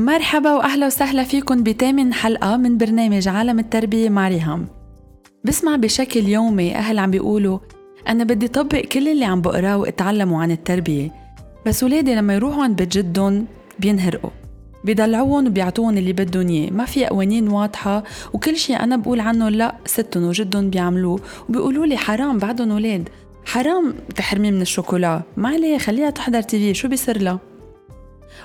مرحبا وأهلا وسهلا فيكم بثامن حلقة من برنامج عالم التربية مع ريهام. بسمع بشكل يومي أهل عم بيقولوا أنا بدي طبق كل اللي عم بقراه وأتعلمه عن التربية بس ولادي لما يروحوا عند بيت جدهم بينهرقوا بيدلعوهم وبيعطوهم اللي بدهم إياه ما في قوانين واضحة وكل شيء أنا بقول عنه لا ستهم وجدهم بيعملوه وبيقولوا لي حرام بعدهم ولاد حرام تحرمي من الشوكولا ما عليه خليها تحضر تي في شو بيصير لها؟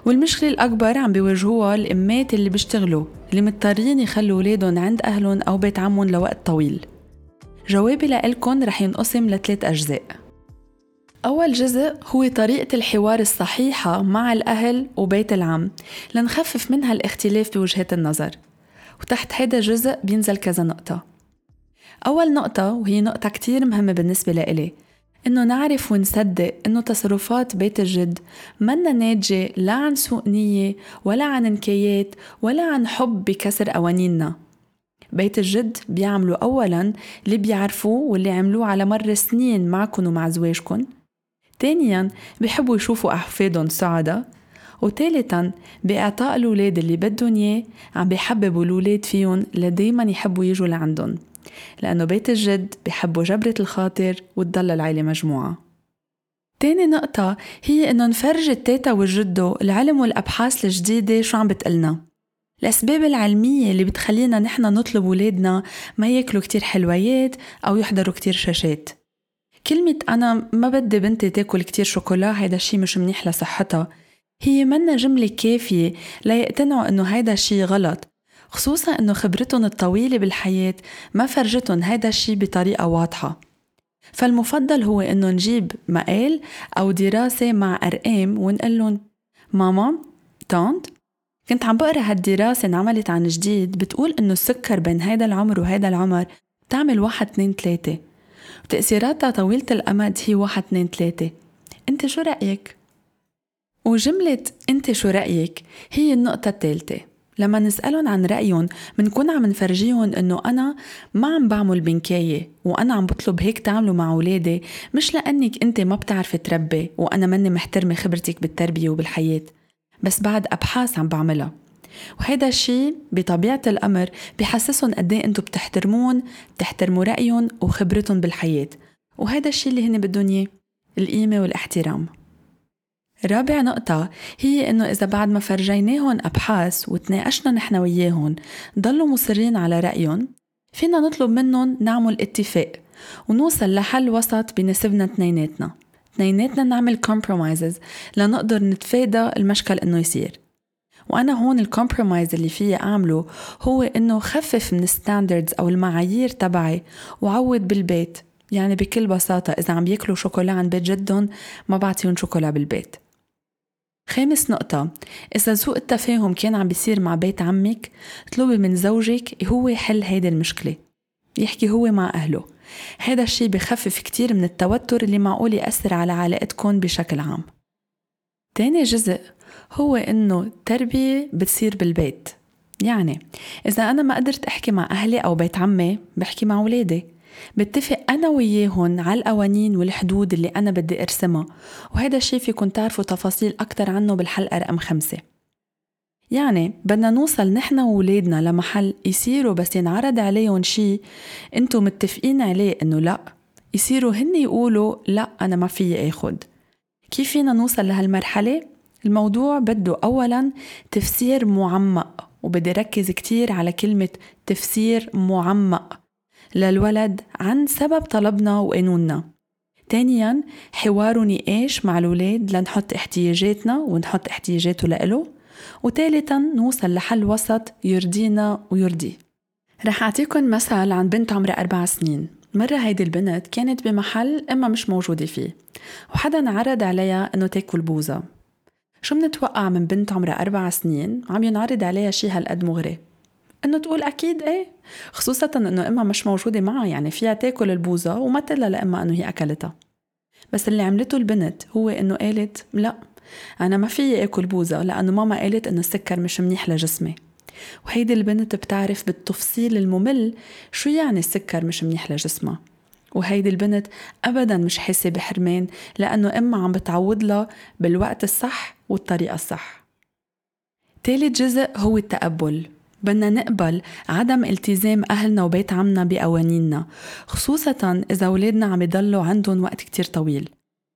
والمشكلة الأكبر عم بيواجهوها الأمات اللي بيشتغلوا اللي مضطرين يخلوا ولادهم عند أهلهم أو بيت عمهم لوقت طويل. جوابي لإلكن رح ينقسم لثلاث أجزاء. أول جزء هو طريقة الحوار الصحيحة مع الأهل وبيت العم لنخفف منها الاختلاف بوجهات النظر. وتحت هذا الجزء بينزل كذا نقطة. أول نقطة وهي نقطة كتير مهمة بالنسبة لإلي إنه نعرف ونصدق إنه تصرفات بيت الجد. منا ناتجة لا عن سوء نية ولا عن نكايات ولا عن حب بكسر قوانيننا. بيت الجد بيعملوا أولاً اللي بيعرفوه واللي عملوه على مر سنين معكم ومع زواجكم تانياً بيحبوا يشوفوا أحفادهم سعداء. وثالثا بإعطاء الولاد اللي بدهم إياه عم بيحببوا الولاد فيهم لدايما يحبوا يجوا لعندهم. لأنه بيت الجد بحبوا جبرة الخاطر وتضل العيلة مجموعة. تاني نقطة هي إنه نفرج التيتا والجدو العلم والأبحاث الجديدة شو عم بتقلنا. الأسباب العلمية اللي بتخلينا نحن نطلب ولادنا ما ياكلوا كتير حلويات أو يحضروا كتير شاشات. كلمة أنا ما بدي بنتي تاكل كتير شوكولا هيدا الشي مش منيح لصحتها. هي منا جملة كافية ليقتنعوا إنه هيدا الشي غلط. خصوصا إنه خبرتهم الطويلة بالحياة ما فرجتهم هيدا الشي بطريقة واضحة. فالمفضل هو إنه نجيب مقال أو دراسة مع أرقام ونقول لهم ماما تانت كنت عم بقرأ هالدراسة انعملت عن جديد بتقول إنه السكر بين هيدا العمر وهيدا العمر بتعمل واحد اتنين تلاتة وتأثيراتها طويلة الأمد هي واحد اتنين تلاتة أنت شو رأيك؟ وجملة أنت شو رأيك؟ هي النقطة الثالثة. لما نسألهم عن رأيهم منكون عم نفرجيهم إنه أنا ما عم بعمل بنكاية وأنا عم بطلب هيك تعملوا مع أولادي مش لأنك أنت ما بتعرفي تربي وأنا مني محترمة خبرتك بالتربية وبالحياة بس بعد أبحاث عم بعملها. وهيدا الشيء بطبيعة الأمر بحسسهم قد إيه أنتم بتحترمون بتحترموا رأيهم وخبرتهم بالحياة. وهيدا الشيء اللي هن بدهم اياه القيمة والاحترام. رابع نقطة هي إنه إذا بعد ما فرجيناهم أبحاث وتناقشنا نحن وياهم ضلوا مصرين على رأيهم فينا نطلب منهم نعمل اتفاق ونوصل لحل وسط بنسبنا اثنيناتنا. اثنيناتنا نعمل compromises لنقدر نتفادى المشكل إنه يصير. وأنا هون ال compromise اللي فيي أعمله هو إنه خفف من ال standards أو المعايير تبعي وعود بالبيت. يعني بكل بساطة إذا عم بياكلوا شوكولا عند بيت جدهم ما بعطيهم شوكولا بالبيت. خامس نقطة. إذا سوء التفاهم كان عم بيصير مع بيت عمك اطلبي من زوجك هو يحل هيدي المشكلة. يحكي هو مع أهله. هذا الشي بخفف كتير من التوتر اللي معقول يأثر على علاقتكم بشكل عام. تاني جزء هو إنه التربية بتصير بالبيت. يعني إذا أنا ما قدرت أحكي مع أهلي أو بيت عمي بحكي مع ولادي بتفق أنا وياهن على القوانين والحدود اللي أنا بدي أرسمها وهذا الشي فيكن تعرفوا تفاصيل أكتر عنه بالحلقة رقم خمسة. يعني بدنا نوصل نحن وولادنا لمحل يصيروا بس ينعرض عليهم شي انتو متفقين عليه إنه لأ يصيروا هن يقولوا لأ أنا ما فيي آخد. كيف فينا نوصل لهالمرحلة؟ الموضوع بده أولا تفسير معمق وبدي ركز كتير على كلمة تفسير معمق. للولد عن سبب طلبنا وقانوننا. تانيا حوار ونقاش مع الولاد لنحط احتياجاتنا ونحط احتياجاته لإله. وثالثا نوصل لحل وسط يرضينا ويرضيه رح أعطيكم مثل عن بنت عمرها أربع سنين. مرة هيدي البنت كانت بمحل إما مش موجودة فيه. وحدا عرض عليها إنه تاكل بوزة. شو منتوقع من بنت عمرها أربع سنين؟ عم ينعرض عليها شي هالقد مغري. إنه تقول أكيد إيه. خصوصا إنه امها مش موجودة معها يعني فيها تاكل البوزه وما تقلها لامها إنه هي أكلتها. بس اللي عملته البنت هو إنه قالت لا أنا ما فيي آكل بوزه لأنه ماما قالت إنه السكر مش منيح لجسمي. وهيدي البنت بتعرف بالتفصيل الممل شو يعني السكر مش منيح لجسمها. وهيدي البنت ابدا مش حاسة بحرمان لأنه امها عم بتعود لها بالوقت الصح والطريقة الصح. تالت جزء هو التقبل. بدنا نقبل عدم التزام أهلنا وبيت عمنا بقوانيننا خصوصا إذا أولادنا عم يضلوا عندهم وقت كتير طويل.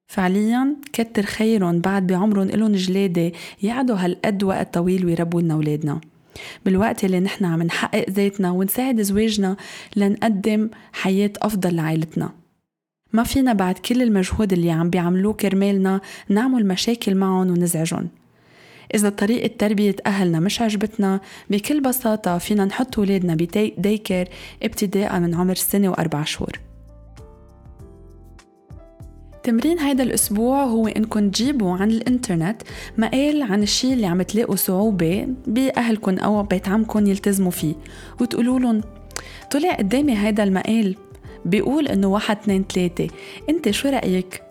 فعليا كتر خيرهم بعد بعمرهم إلهم جلادة يقعدوا هالقد وقت طويل ويربوا لنا أولادنا. بالوقت اللي نحن عم نحقق ذاتنا ونساعد زواجنا لنقدم حياة أفضل لعائلتنا. ما فينا بعد كل المجهود اللي عم بيعملوه كرمالنا نعمل مشاكل معهم ونزعجهم. إذا طريقة تربية أهلنا مش عجبتنا بكل بساطة فينا نحط ولادنا بديكر ابتداء من عمر سنة وأربع شهور تمرين هيدا الأسبوع هو إنكم تجيبوا عن الإنترنت مقال عن الشي اللي عم تلاقوا صعوبة بأهلكم أو بيت عمكم يلتزموا فيه وتقولوا لهم طلع قدامي هيدا المقال بيقول إنه واحد اتنين تلاتة أنت شو رأيك؟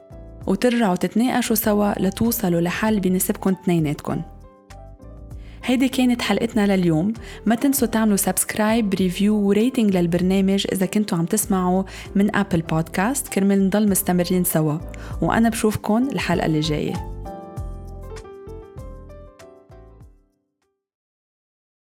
وترجعوا تتناقشوا سوا لتوصلوا لحل بيناسبكم اثنيناتكم. هيدي كانت حلقتنا لليوم. ما تنسوا تعملوا subscribe review و rating للبرنامج إذا كنتوا عم تسمعوا من Apple Podcast كرمال نضل مستمرين سوا. وأنا بشوفكن الحلقة اللي جاية.